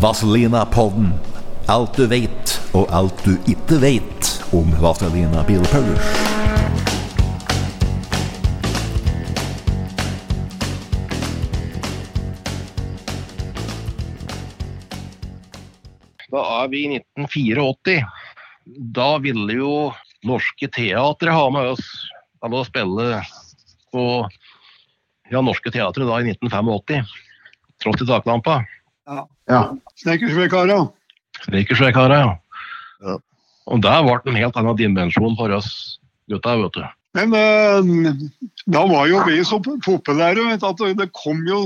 Vazelina-podden. Alt du vet, og alt du ikke vet om Vazelina Bilpaulers. Da er vi i 1984. Da ville jo Norske Teatre ha med oss til å spille på ja, Norske Teatre da i 1985. Tross i taklampa. Ja. Snekkersvedkara. Snekkersvedkara, ja. Ja. Og der ble det en helt annen dimensjon for oss gutta, vet du. Men eh, da var jo vi så populære vet du, at det kom jo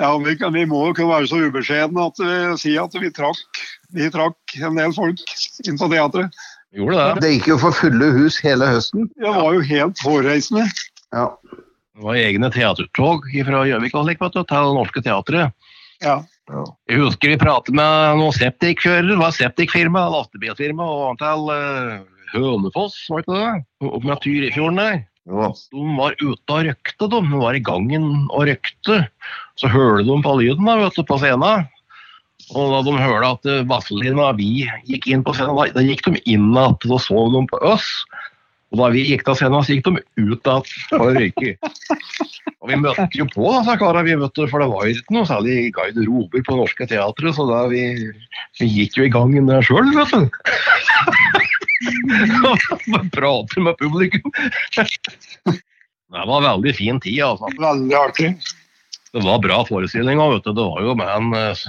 ja, vi, kan- vi må jo kunne være så ubeskjedne at vi sier at vi trakk, vi trakk en del folk inn på teatret. Gjorde det. Det gikk jo for fulle hus hele høsten. Det var jo helt hårreisende. Ja. Det var egne teatertog fra Gjøvik og slik, til Norske Teatret. Ja. Jeg husker vi pratet med noen septikførere, det var septikfirma, lastebilfirma, og til uh, Hønefoss, var det ikke det? Oppe med Tyrifjorden der. De var ute og røkte, de. De var i gangen og røkte. Så hørte de på lyden da, vet du, på scenen. Og da de hørte at eh, og vi gikk inn på scenen, da, da gikk de inn igjen og så de på oss. Og da vi gikk av scenen, så gikk de ut igjen for å røyke. Og vi møtte jo på disse karene, for det var jo ikke noe særlig garderober på Norske Teatret, så da vi, vi gikk jo i gang der sjøl, vet du. Og prater med publikum. Det var veldig fin tid, altså. Veldig artig. Det var bra forestillinger, vet du. Det var jo med en eh,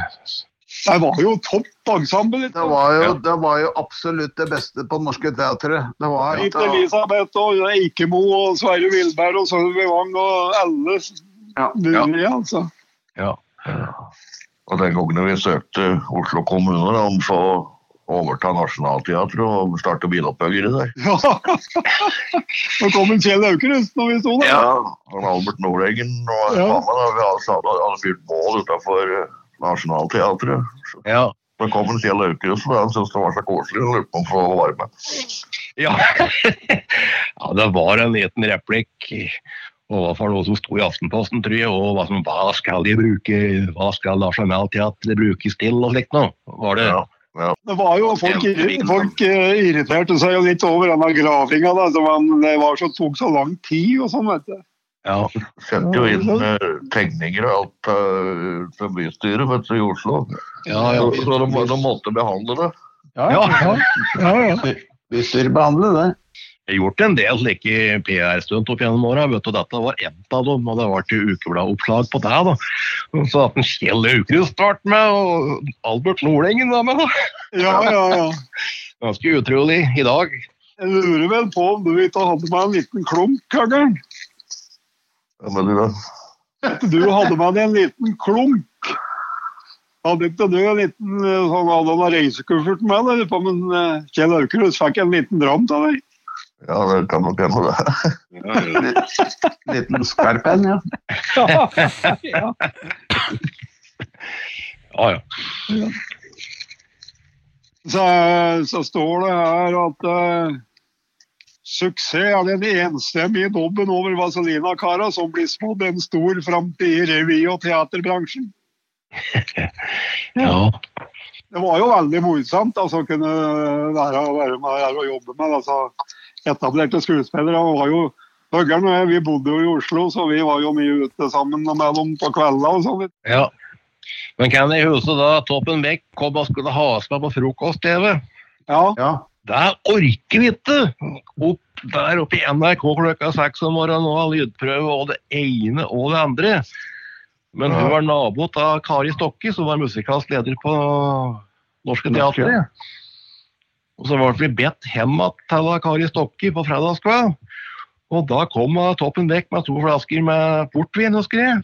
Det var jo topp ensemble. Det var, jo, det var jo absolutt det beste på Norske Teatret. Det var Litt Elisabeth og Eikemo og Sverre Wilberg og Sølvi Wang og alle Ja. mulige, altså. Ja. Og den gangen vi søkte Oslo kommune om så å overta Nationaltheatret og starte biloppbyggere der. Ja. Nå kom en Kjell Aukrust når vi sto der. Ja, og Albert Nordengen og Ja. vi hadde, fyrt bål utenfor eh, Nationaltheatret. Ja. Da kom en Kjell Aukrust og han syntes det var så koselig og lurte på om han få være med. Ja. ja, det var en liten replikk. Og hva for noe som sto i Aftenposten, tror jeg, og hva, som, hva skal de bruke, hva skal Nationaltheatret brukes til, og slikt noe. Var det? Ja. Det var jo Folk, folk eh, irriterte seg jo litt over denne gravinga. Da, som han, det var så, tok så lang tid og sånn. vet du. Ja. Sendte jo inn med tegninger og alt uh, fra bystyret vet du, i Oslo. Ja, ja. Så, de, de måtte behandle det. Ja. Ja, ja. Bystyret behandler det. Jeg har gjort en del slike PR-stunt opp gjennom åra. Dette var ett av dem, og det var til ukebladoppslag på det. da. Så at en Kjell Aukrust ble med, og Albert Nordengen var med. da. ja, ja, ja. Ganske utrolig i dag. Jeg lurer vel på om du ikke hadde med en liten klump, Kaggen? Du, hadde med deg en liten klunk. Hadde ikke du en liten eh, sånn, hadde han reisekuffert med deg? Men eh, Kjell Aukrust fikk en liten dram til deg. ja, det kan nok hende det. Liten skarp en, ja. ja. Ja, ja. Så, så står det her at eh, suksess er den enstemmige dobben over Vazelina-kara som blir spådd en stor framtid i revy- og teaterbransjen. ja. Det var jo veldig morsomt altså, å kunne være, være med her og jobbe med altså, etablerte skuespillere. Var jo Høgern og jeg, vi bodde jo i Oslo, så vi var jo mye ute sammen med dem på kveldene og sånn. ja. Men kan jeg huske da Toppen Beck kom og skulle ha oss med på frokost-TV? Ja, ja. Det orker vi ikke! Opp der oppe i NRK klokka seks om morgenen og ha lydprøve og det ene og det andre. Men hun var nabo av Kari Stokke, som var musikalsk leder på Norske. Teatret. Og så ble vi bedt hjem til Kari Stokke på fredagskveld. Og da kom Toppen vekk med to flasker med portvin, husker jeg.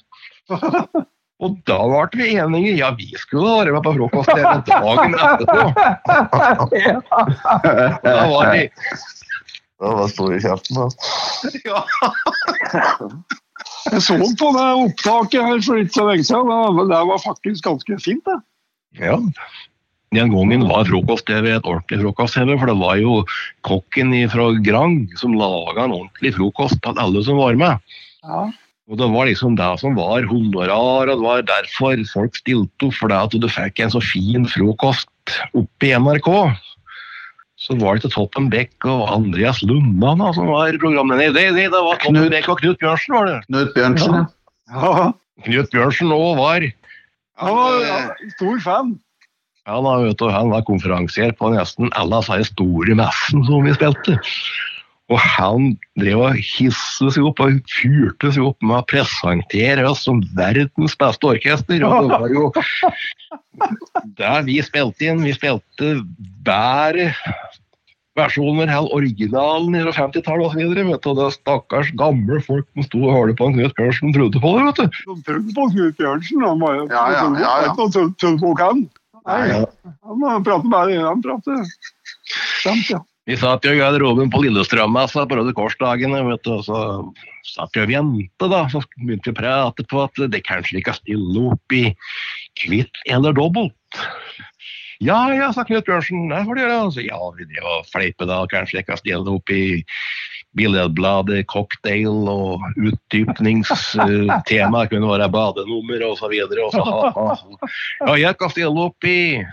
Og da ble vi enige. Ja, vi skulle være med på frokost hele dagen etterpå. Da var vi Da var stor i kjeften. da. ja. Jeg så på det opptaket her for ikke så lenge siden. Det, det var faktisk ganske fint, det. Ja. Den gangen var frokost-TV et ordentlig frokost-TV, for det var jo kokken fra Grang som laga en ordentlig frokost til alle som var med. Ja. Og det var liksom det som var honorar, og det var derfor folk stilte opp, for det at du fikk en så fin frokost oppe i NRK. Så var det ikke Toppen Beck og Andreas Lundan da, som var programleder. Det, det, det var Toppen Knut. Beck og Knut Bjørnsen, var det. Knut Bjørnsen, ja. Ja, Knut Bjørnsen òg var han var ja, stor fan. Han var, vet du, han var konferansier på nesten alle disse store messene som vi spilte. Og han drev og hisset seg opp og fyrte seg opp med å presentere oss som verdens beste orkester. Og det var jo der vi spilte inn. Vi spilte bedre versjoner enn originalen fra 50-tallet osv. Og det er stakkars gamle folk som sto og hørte på en Knut Bjørnsen trodde på det. vet du. De trodde på Knut Bjørnsen. Han var jo Ja, ja, ja, ja. ikke noe han. Nei, han prater bare Han prater Stemt, ja. Vi satt jo i garderoben på Lillestrøm-messa på Røde Kors-dagene, og så satt vi og ventet, da. Så begynte vi å prate på at det kanskje ikke stille opp i kvitt eller dobbelt. Ja, ja, sa Knut Bjørnsen. Det får du gjøre. Så, ja, vi drev og fleipet da, kanskje ikke stille opp i billedbladet, cocktail og utdypningstema kunne være badenummer og så videre. Og så. Ja, jeg kan stille opp i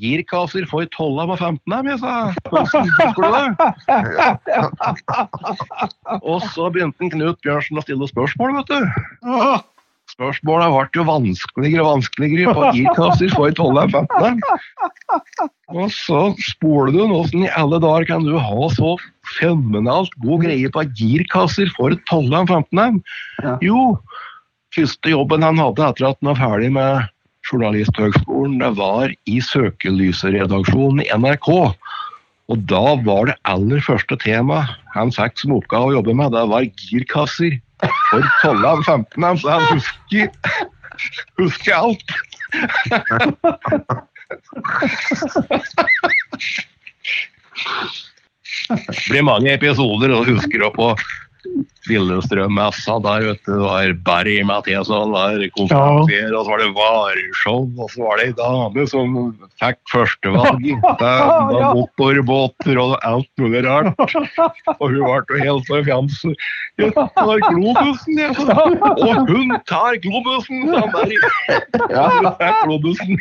girkasser for 12 av 15 dem, jeg sa. Og så begynte Knut Bjørnsen å stille spørsmål, vet du. Spørsmåla ble jo vanskeligere og vanskeligere på girkasser for 12 av 15 dem. Og så spoler du, åssen i alle dager kan du ha så fenomenalt god greie på girkasser for 12 av 15 dem? Jo, første jobben han hadde etter at han var ferdig med Journalisthøgskolen, det var i søkelysredaksjonen i NRK. Og da var det aller første tema han fikk som oppgave å jobbe med, det var girkasser for 12 av 15 dem, så han husker, husker alt. Det blir mange episoder, og husker opp på Lillestrøm-messa der, vet du. Var Barry Matheson der konferansier, og så var det vareshow, og så var det ei dame som fikk førstevalg. Ja, motorbåter og alt mulig rart. Og hun ble jo helt så fjams. Jeg tar globusen, jeg. Og hun tar globusen, sa Barry. Ja, hun tar globusen.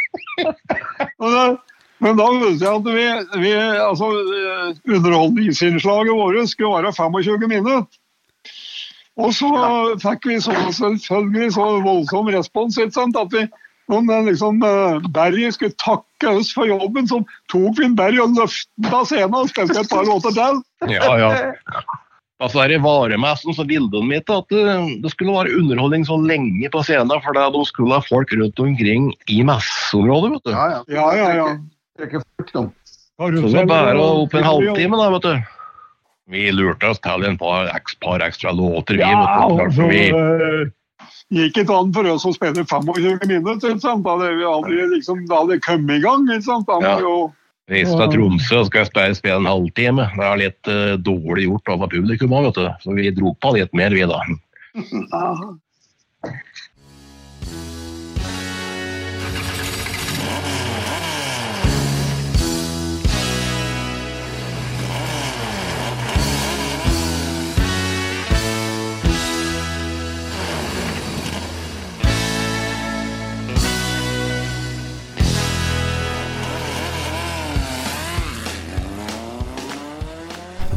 Men da visste jeg at vi, vi altså, eh, underholdningsinnslaget vårt skulle være 25 minutter. Og så fikk vi så, selvfølgelig så voldsom respons ikke sant, at vi om liksom, eh, Barry skulle takke oss for jobben, så tok vi en Barry og løfta scenen og spilte et par låter til. Ja, ja. Altså her I varemessen så ville de ikke at det, det skulle være underholdning så lenge på scenen, for da de skulle ha folk rundt omkring i messeområdet. vet du. Ja, ja. Ja, ja, ja. ikke fort, de. Så det var bare opp en halvtime, da, vet du. Vi lurte oss til en par, par ekstra låter, vi. Ja, altså, vi eh, gikk ikke an for oss å spille 25 minutter. Da hadde vi aldri liksom, da hadde det kommet i gang. Da Ja. jo reiste til Tromsø og skal spille, spille en halvtime. Det er litt uh, dårlig gjort av publikum òg, vet du. Så vi dro på litt mer, vi, da.